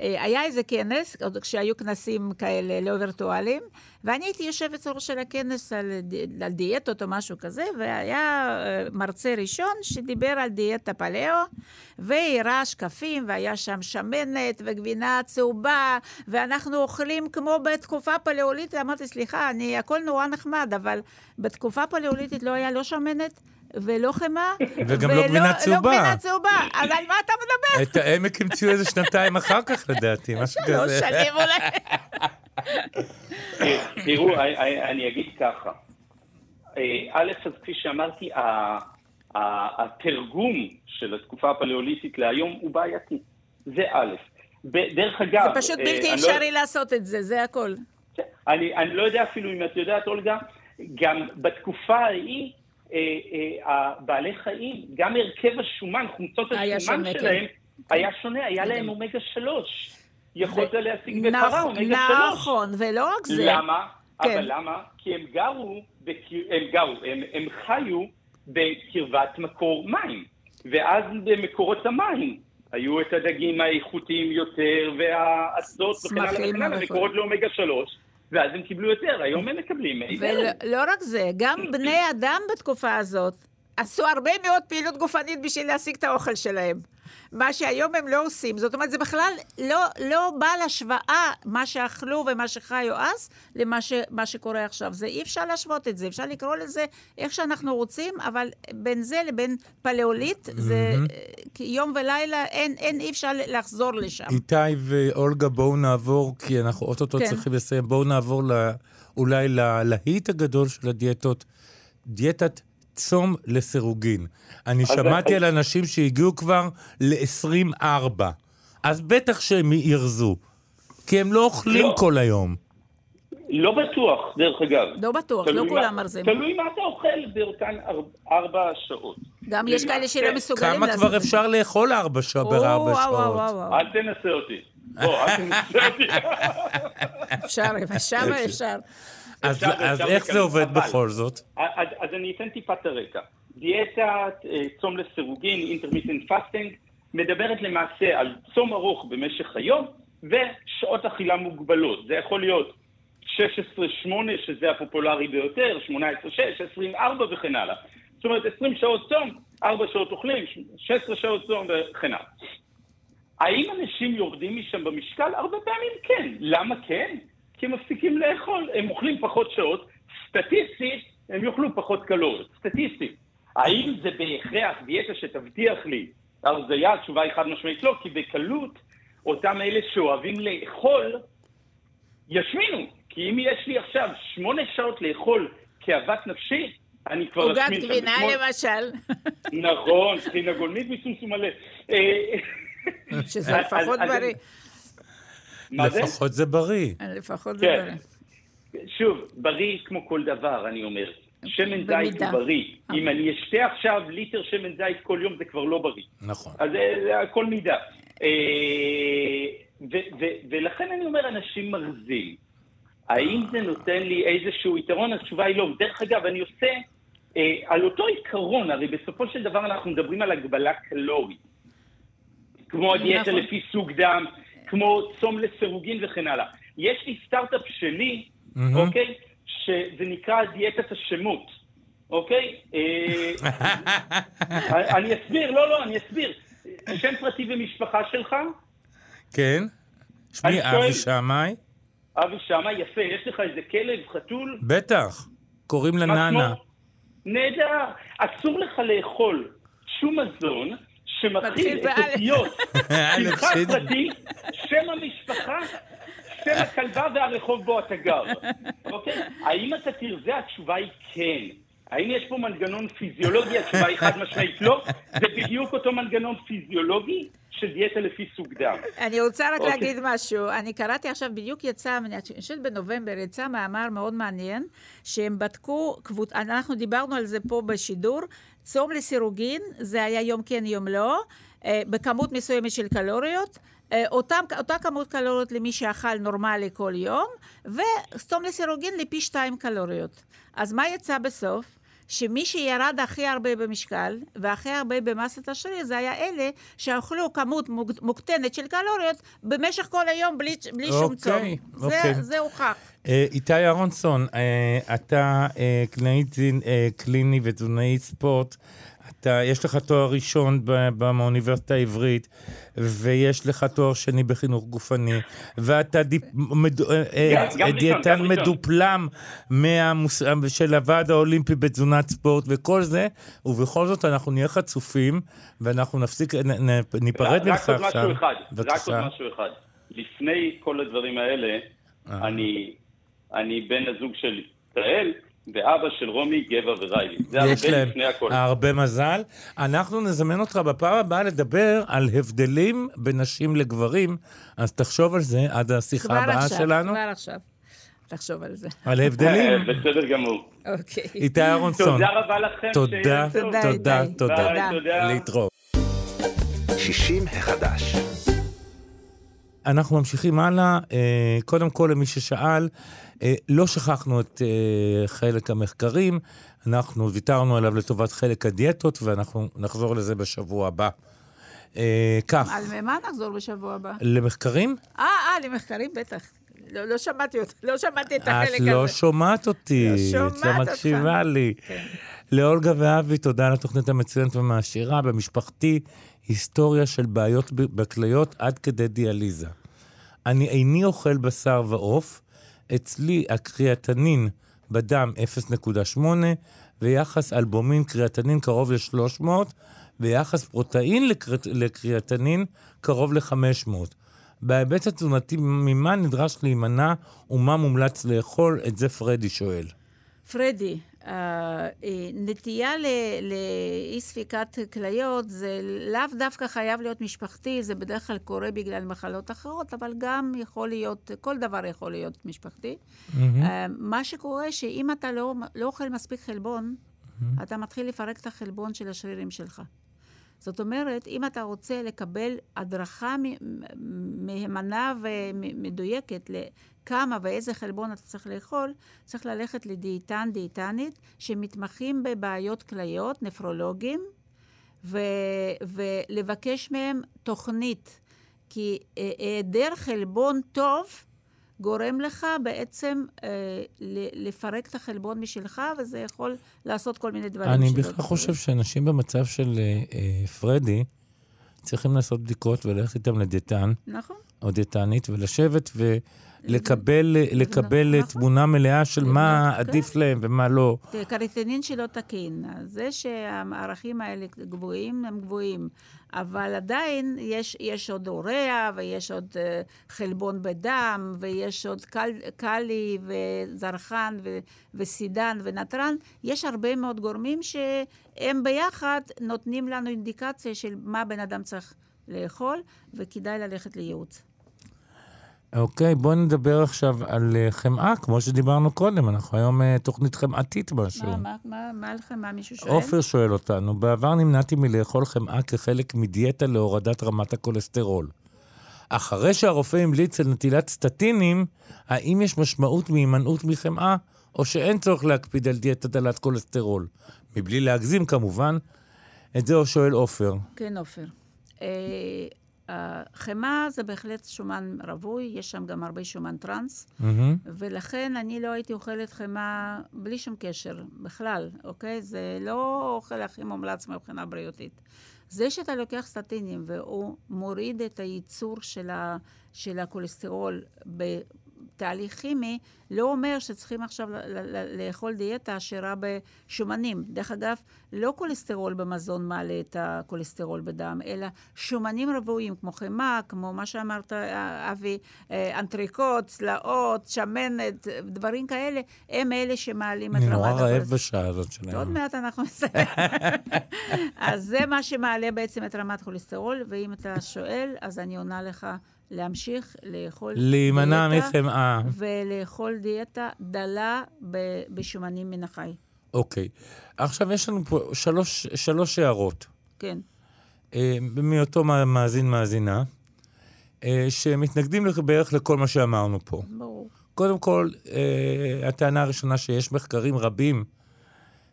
אה, היה איזה כנס, עוד כשהיו כנסים כאלה לא וירטואליים, ואני הייתי יושבת ראש של הכנס על, על דיאטות או משהו כזה, והיה אה, מרצה ראשון שדיבר על דיאטה פלאו, והראה שקפים, והיה שם שמנת וגבינה צהובה, ואנחנו אוכלים כמו בתקופה פלאוליטית אמרתי, סליחה, אני, הכל נורא נחמד, אבל בתקופה פלאוליטית לא היה לא שמנת. ולא חמאה, וגם לא גבינה צהובה. לא גבינה צהובה, אז על מה אתה מדבר? את העמק המציאו איזה שנתיים אחר כך, לדעתי, משהו כזה. שלוש שנים אולי. תראו, אני אגיד ככה. אה, א', אז כפי שאמרתי, התרגום של התקופה הפלאוליטית להיום הוא בעייתי. זה א'. דרך אגב... זה פשוט אה, בלתי לא- אפשרי לא... את זה, זה הכל. אני, אני לא יודע אפילו אם את יודעת, אולגה, גם בתקופה ההיא, אה, אה, בעלי חיים, גם הרכב השומן, חומצות השומן שונה, שלהם, כן. היה שונה, היה להם אומגה 3. יכולת. להשיג בפרה אומגה 3. נכון, ולא רק זה. למה? כן. אבל למה? כי הם גרו. הם גרו, הם, הם חיו בקרבת מקור מים. ואז במקורות המים היו את הדגים האיכותיים יותר, והאסדות וכן הלאה וכן הלאה, מקורות לאומגה 3. ואז הם קיבלו יותר, היום הם מקבלים. ולא רק זה, גם בני אדם בתקופה הזאת עשו הרבה מאוד פעילות גופנית בשביל להשיג את האוכל שלהם. מה שהיום הם לא עושים. זאת אומרת, זה בכלל לא, לא בא להשוואה, מה שאכלו ומה שחיו אז, למה ש, שקורה עכשיו. זה אי אפשר להשוות את זה, אפשר לקרוא לזה איך שאנחנו רוצים, אבל בין זה לבין פלאוליט, זה mm-hmm. יום ולילה, אין, אין, אי אפשר לחזור לשם. איתי ואולגה, בואו נעבור, כי אנחנו אוטוטו כן. צריכים לסיים, בואו נעבור לא, אולי ללהיט הגדול של הדיאטות, דיאטת צום לסירוגין. אני שמעתי על אנשים שהגיעו כבר ל-24, אז בטח שהם ירזו, כי הם לא אוכלים לא. כל היום. לא בטוח, דרך אגב. לא בטוח, לא כולם מרזים. תלוי מה אתה אוכל באותן ארבע שעות. גם יש כאלה שלא מסוגלים לעשות את זה. כמה כבר אפשר לאכול ארבע שעות בארבע שעות? אל תנסה אותי. בוא, אל תנסה אותי. <laughs> אפשר, שם אפשר. אז, אז איך זה עובד אבל, בכל זאת? אז, אז אני אתן טיפה את הרקע. דיאטה אה, צום לסירוגין, intermittent fasting, מדברת למעשה על צום ארוך במשך היום ושעות אכילה מוגבלות. זה יכול להיות 16-8, שזה הפופולרי ביותר, 18-6, 24 וכן הלאה. זאת אומרת, 20 שעות צום, 4 שעות אוכלים, 16 שעות צום וכן הלאה. האם אנשים יורדים משם במשקל? הרבה פעמים כן. למה כן? כי הם מפסיקים לאכול, הם אוכלים פחות שעות, סטטיסטית הם יאכלו פחות קלוריות, סטטיסטית. האם זה בהכרח דיאטה שתבטיח לי הרזייה? התשובה היא חד משמעית לא, כי בקלות אותם אלה שאוהבים לאכול ישמינו. כי אם יש לי עכשיו שמונה שעות לאכול כאוות נפשי, אני כבר אשמין. עוגת גבינה למשל. נכון, טחינה גולמית מסומסום מלא. שזה לפחות בריא. לפחות זה בריא. לפחות זה כן. בריא. שוב, בריא כמו כל דבר, אני אומר. שמן זית הוא בריא. אם אני אשתה עכשיו ליטר שמן זית כל יום, זה כבר לא בריא. נכון. אז זה הכל מידה. אה, ולכן אני אומר, אנשים מרזים. האם זה נותן לי איזשהו יתרון? התשובה היא לא. דרך אגב, אני עושה, אה, על אותו עיקרון, הרי בסופו של דבר אנחנו מדברים על הגבלה קלורית. כמו הדיאטה נכון. לפי סוג דם, כמו צום לסירוגין וכן הלאה. יש לי סטארט-אפ שלי, mm-hmm. אוקיי? שזה נקרא דיאטת השמות, אוקיי? אה, <laughs> אני אסביר, לא, לא, אני אסביר. שם פרטי ומשפחה שלך? כן. שמי אבי שמאי. אבי שמאי, יפה. יש לך איזה כלב, חתול? בטח. קוראים לה נאנה. נהדר. אסור לך לאכול שום מזון שמתחיל את אותיות <laughs> שמך פרטי, שם המשפחה, שם הכלבה והרחוב בו אתה גר. אוקיי? האם אתה תרזה? התשובה היא כן. האם יש פה מנגנון פיזיולוגי? התשובה היא חד משמעית לא. זה בדיוק אותו מנגנון פיזיולוגי של דיאטה לפי סוג דם. אני רוצה רק okay. אוקיי. להגיד משהו. אני קראתי עכשיו, בדיוק יצא, אני חושבת בנובמבר, יצא מאמר מאוד מעניין, שהם בדקו, קבוצ... אנחנו דיברנו על זה פה בשידור, צום לסירוגין, זה היה יום כן, יום לא, אה, בכמות מסוימת של קלוריות. אה, אותם, אותה כמות קלוריות למי שאכל נורמלי כל יום, וסתום לסירוגין לפי שתיים קלוריות. אז מה יצא בסוף? שמי שירד הכי הרבה במשקל והכי הרבה במסת השריר זה היה אלה שאכלו כמות מוקטנת של קלוריות במשך כל היום בלי, בלי okay, שום צום. אוקיי. זה, זה הוכח. Uh, איתי אהרונסון, uh, אתה uh, קלינאי, uh, קליני ותזונאי ספורט. אתה, יש לך תואר ראשון באוניברסיטה העברית, ויש לך תואר שני בחינוך גופני, ואתה דיפ, מד, אה, אה, דיאטן מדופלם מהמוס, של הוועד האולימפי בתזונת ספורט וכל זה, ובכל זאת אנחנו נהיה חצופים, ואנחנו נפסיק, נ, נ, ניפרד ממך עכשיו. רק עוד משהו אחד, רק עוד משהו אחד. לפני כל הדברים האלה, אני, אני בן הזוג של ישראל, ואבא של רומי, גבע וריילי. זה הרבה לפני הכל. להם הרבה מזל. אנחנו נזמן אותך בפעם הבאה לדבר על הבדלים בין נשים לגברים, אז תחשוב על זה עד השיחה הבאה עכשיו, שלנו. כבר עכשיו, תחשוב על זה. על הבדלים. אה, בסדר גמור. אוקיי. איתי אהרונסון. תודה רבה לכם. תודה, תודה, תודה. תודה. להתראות. 60 החדש. אנחנו ממשיכים הלאה. אה, קודם כל, למי ששאל, אה, לא שכחנו את אה, חלק המחקרים, אנחנו ויתרנו עליו לטובת חלק הדיאטות, ואנחנו נחזור לזה בשבוע הבא. כך. על מה נחזור בשבוע הבא? למחקרים? אה, אה, למחקרים, בטח. לא, לא שמעתי אותך, לא שמעתי את החלק הזה. את לא שומעת אותי. לא שומעת אותך. את לא מקשיבה לי. כן. לאולגה ואבי, תודה על התוכנית המצוינת ומעשירה. במשפחתי, היסטוריה של בעיות בכליות עד כדי דיאליזה. אני איני אוכל בשר ועוף, אצלי הקריאטנין בדם 0.8, ויחס אלבומין קריאטנין קרוב ל-300, ויחס פרוטאין לקר... לקריאטנין קרוב ל-500. בהיבט התזונתי, ממה נדרש להימנע ומה מומלץ לאכול? את זה פרדי שואל. פרדי, אה, אה, נטייה לאי ספיקת כליות זה לאו דווקא חייב להיות משפחתי, זה בדרך כלל קורה בגלל מחלות אחרות, אבל גם יכול להיות, כל דבר יכול להיות משפחתי. Mm-hmm. מה שקורה, שאם אתה לא, לא אוכל מספיק חלבון, mm-hmm. אתה מתחיל לפרק את החלבון של השרירים שלך. זאת אומרת, אם אתה רוצה לקבל הדרכה מהימנה ומדויקת לכמה ואיזה חלבון אתה צריך לאכול, צריך ללכת לדיאטן, דיאטנית, שמתמחים בבעיות כליות, נפרולוגים, ו- ולבקש מהם תוכנית. כי אה, היעדר חלבון טוב גורם לך בעצם אה, לפרק את החלבון משלך, וזה יכול לעשות כל מיני דברים. אני בכלל חושב שאנשים במצב של אה, אה, פרדי, צריכים לעשות בדיקות וללכת איתם לדיאטן. נכון. או דיאטנית, ולשבת ולקבל לקבל נכון. תמונה מלאה של מה כן. עדיף להם ומה לא. קריטנין שלא תקין. זה שהערכים האלה גבוהים, הם גבוהים. אבל עדיין יש, יש עוד אוריה, ויש עוד uh, חלבון בדם, ויש עוד קל, קלי, וזרחן, ו, וסידן, ונתרן. יש הרבה מאוד גורמים שהם ביחד נותנים לנו אינדיקציה של מה בן אדם צריך לאכול, וכדאי ללכת לייעוץ. אוקיי, בואו נדבר עכשיו על uh, חמאה, כמו שדיברנו קודם. אנחנו היום uh, תוכנית חמאתית משהו. מה, מה, מה, מה על חמאה מישהו שואל? עופר שואל אותנו, בעבר נמנעתי מלאכול חמאה כחלק מדיאטה להורדת רמת הכולסטרול. אחרי שהרופא המליץ על נטילת סטטינים, האם יש משמעות מהימנעות מחמאה, או שאין צורך להקפיד על דיאטה דלת כולסטרול? מבלי להגזים כמובן. את זה הוא שואל עופר. כן, עופר. אה, החמאה זה בהחלט שומן רווי, יש שם גם הרבה שומן טראנס, mm-hmm. ולכן אני לא הייתי אוכלת חמאה בלי שום קשר בכלל, אוקיי? זה לא אוכל הכי מומלץ מבחינה בריאותית. זה שאתה לוקח סטטינים והוא מוריד את הייצור של, ה, של הכולסטרול תהליך כימי, לא אומר שצריכים עכשיו לאכול דיאטה עשירה בשומנים. דרך אגב, לא כולסטרול במזון מעלה את הכולסטרול בדם, אלא שומנים רוויים, כמו חמאה, כמו מה שאמרת, אבי, אה, אנטריקוט, צלעות, שמנת, דברים כאלה, הם אלה שמעלים את רמת. אני נורא רעב בשעה הזאת שלהם. עוד מעט אנחנו נסיים. <laughs> אז זה מה שמעלה בעצם את רמת כולסטרול, ואם אתה שואל, אז אני עונה לך. להמשיך לאכול להימנע מחמאה. ולאכול דיאטה דלה בשומנים מן החי. אוקיי. עכשיו יש לנו פה שלוש, שלוש הערות. כן. אה, מאותו מאזין מאזינה, אה, שמתנגדים בערך לכל מה שאמרנו פה. ברור. קודם כל, אה, הטענה הראשונה שיש מחקרים רבים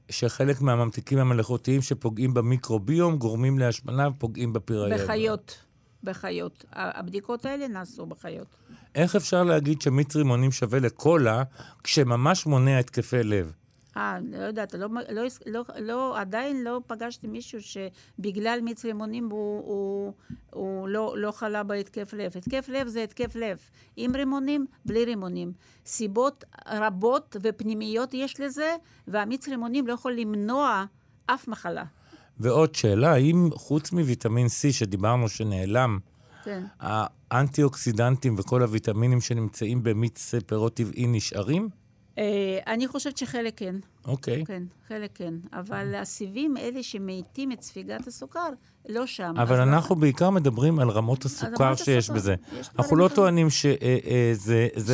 שחלק מהממתיקים המלאכותיים שפוגעים במיקרוביום גורמים להשמנה ופוגעים בפראייה. בחיות. בחיות. הבדיקות האלה נעשו בחיות. איך אפשר להגיד שמיץ רימונים שווה לקולה, כשממש מונע התקפי לב? אה, לא יודעת, לא, לא, לא, לא, עדיין לא פגשתי מישהו שבגלל מיץ רימונים הוא, הוא, הוא לא, לא חלה בהתקף לב. התקף לב זה התקף לב, עם רימונים, בלי רימונים. סיבות רבות ופנימיות יש לזה, והמיץ רימונים לא יכול למנוע אף מחלה. ועוד שאלה, האם חוץ מוויטמין C שדיברנו שנעלם, כן. האנטי-אוקסידנטים וכל הוויטמינים שנמצאים במיץ פירות טבעי נשארים? אה, אני חושבת שחלק כן. אוקיי. כן, חלק כן. אבל הסיבים, אלה שמאיטים את ספיגת הסוכר, לא שם. אבל אנחנו בעיקר מדברים על רמות הסוכר רמות שיש הסוכר. בזה. יש אנחנו לא. טוענים שזה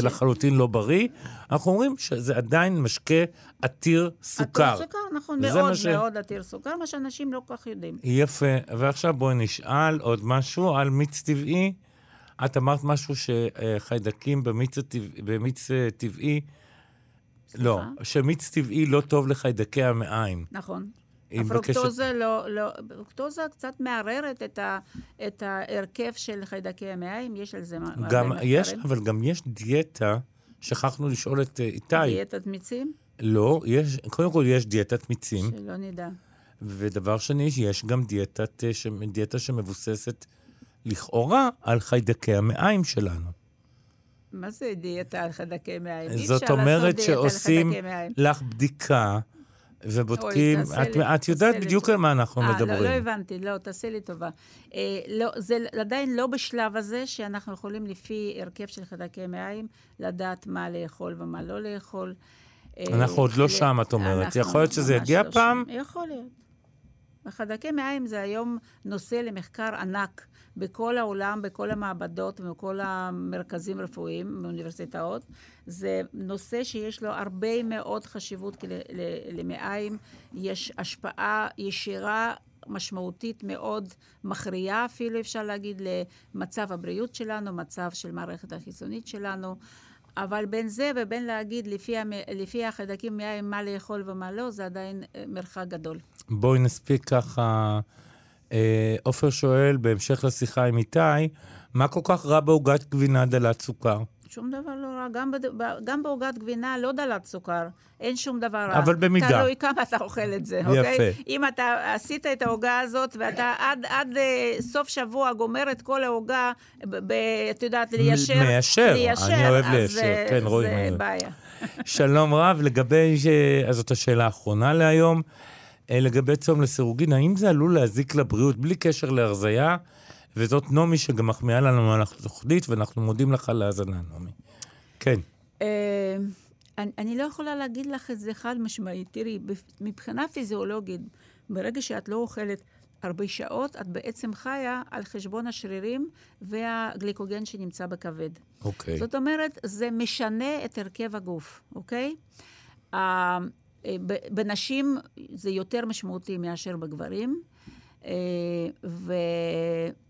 ש- לחלוטין לא בריא, אנחנו אומרים שזה עדיין משקה עתיר סוכר. עתיר סוכר, נכון, מאוד מה ש- מאוד עתיר סוכר, מה שאנשים לא כל כך יודעים. יפה. ועכשיו בואי נשאל עוד משהו על מיץ טבעי. את אמרת משהו שחיידקים במיץ, הטבע, במיץ אה, טבעי, לא, שמיץ טבעי לא טוב לחיידקי המעיים. נכון. היא מבקשת- הפרוקטוזה לא, לא, פרוקטוזה קצת מערערת את, ה, את ההרכב של חיידקי המעיים, יש על זה גם מחקרים. יש, אבל גם יש דיאטה, שכחנו לשאול את איתי. דיאטת מיצים? לא, יש, קודם כל יש דיאטת מיצים, שלא נדע. ודבר שני, יש גם דיאטת, אה, דיאטה שמבוססת לכאורה על חיידקי המעיים שלנו. מה זה דיאטה על חיידקי מעיים? זאת אומרת שעושים. לך בדיקה, ובודקים, אוי, את, לי- את יודעת בדיוק. על מה אנחנו אה, מדברים. לא, לא הבנתי, לא, תעשה לי טובה. אה, לא, זה עדיין לא בשלב הזה שאנחנו יכולים לפי הרכב של חיידקי מעיים לדעת מה לאכול ומה לא לאכול. אה, אנחנו עוד לא שם, את אומרת. יכול להיות שזה יגיע לא פעם? שם. יכול להיות. החיידקי מעיים זה היום נושא למחקר ענק בכל העולם, בכל המעבדות ובכל המרכזים רפואיים באוניברסיטאות. זה נושא שיש לו הרבה מאוד חשיבות למעיים. יש השפעה ישירה משמעותית מאוד, מכריעה אפילו, אפשר להגיד, למצב הבריאות שלנו, מצב של מערכת החיסונית שלנו. אבל בין זה ובין להגיד לפי, המ... לפי החיידקים מה לאכול ומה לא, זה עדיין אה, מרחק גדול. בואי נספיק ככה. אה, עופר שואל, בהמשך לשיחה עם איתי, מה כל כך רע בעוגת גבינה דלת סוכר? שום דבר לא רע. גם, בד... גם בעוגת גבינה לא דלת סוכר, אין שום דבר רע. אבל במידה. תלוי כמה אתה אוכל את זה, אוקיי? יפה. אם אתה עשית את העוגה הזאת ואתה עד, עד אה, סוף שבוע גומר את כל העוגה. את יודעת, ליישר. מיישר, ליישר, אני אוהב ליישר, זה- כן, רואים, זה בעיה. שלום רב, לגבי, ש... אז זאת השאלה האחרונה להיום, אה, לגבי צום לסירוגין, האם זה עלול להזיק לבריאות בלי קשר להרזייה? וזאת נעמי שגם מחמיאה לנו על התוכנית, ואנחנו מודים לך על ההאזנה, נעמי. כן. אה, אני, לא יכולה להגיד לך את זה חד משמעית. תראי, מבחינה פיזיולוגית, ברגע שאת לא אוכלת הרבה שעות, את בעצם חיה על חשבון השרירים והגליקוגן שנמצא בכבד. אוקיי. זאת אומרת, זה משנה את הרכב הגוף, אוקיי? אה, אה, בנשים זה יותר משמעותי מאשר בגברים. אה,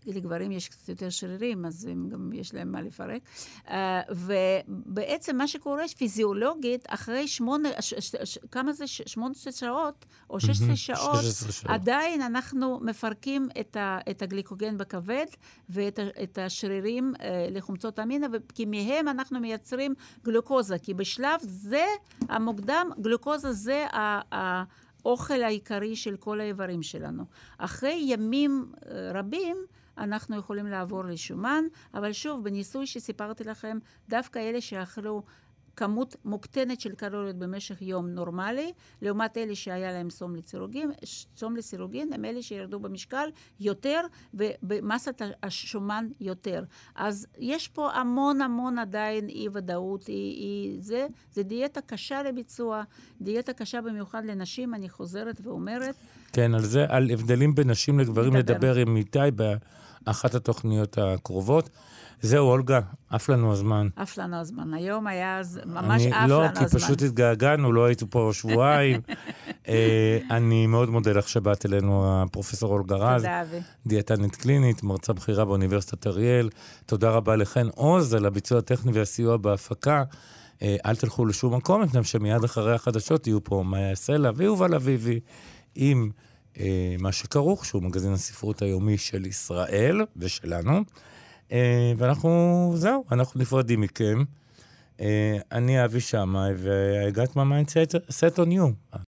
ולגברים יש קצת יותר שרירים, אז הם גם יש להם מה לפרק. אה, ובעצם מה שקורה פיזיולוגית, אחרי שמונה, ש, ש, ש, כמה זה? ש- שמונה שעות או 16 שעות, 16 שעות. עדיין אנחנו מפרקים את, ה, את הגליקוגן בכבד ואת את השרירים אה, לחומצות אמינה, כי מהם אנחנו מייצרים גלוקוזה. כי בשלב זה, המוקדם, גלוקוזה זה ה... האוכל העיקרי של כל האיברים שלנו. אחרי ימים אה, רבים, אנחנו יכולים לעבור לשומן, אבל שוב, בניסוי שסיפרתי לכם, דווקא אלה שאכלו כמות מוקטנת של קלוריות במשך יום נורמלי, לעומת אלה שהיה להם צום לסירוגין, צום לסירוגין הם אלה שירדו במשקל יותר ובמסת השומן יותר. אז יש פה המון המון עדיין אי-ודאות, אי, אי, זה, זה דיאטה קשה לביצוע, דיאטה קשה במיוחד לנשים, אני חוזרת ואומרת. כן, על זה, על הבדלים בין נשים לגברים, נדבר. עם איתי באחת התוכניות הקרובות. זהו, אולגה, עף לנו הזמן. עף לנו הזמן. היום היה ממש עף לא, לנו כי הזמן. פשוט התגעגענו, לא הייתי פה שבועיים. <laughs> אה, אני מאוד מודה לך שבאת אלינו, הפרופסור אולגה רז, תודה, אבי. דיאטנית קלינית, מרצה בכירה באוניברסיטת אריאל. תודה רבה לחן עוז על הביצוע הטכני והסיוע בהפקה. אה, אל תלכו לשום מקום, מפני שמיד אחרי החדשות יהיו פה מאיה סלע ויובל אביבי עם אה, מה שכרוך, שהוא מגזין הספרות היומי של ישראל ושלנו. אה, ואנחנו, זהו, אנחנו נפרדים מכם. אני אבי שמאי, ו I got my mind set on you.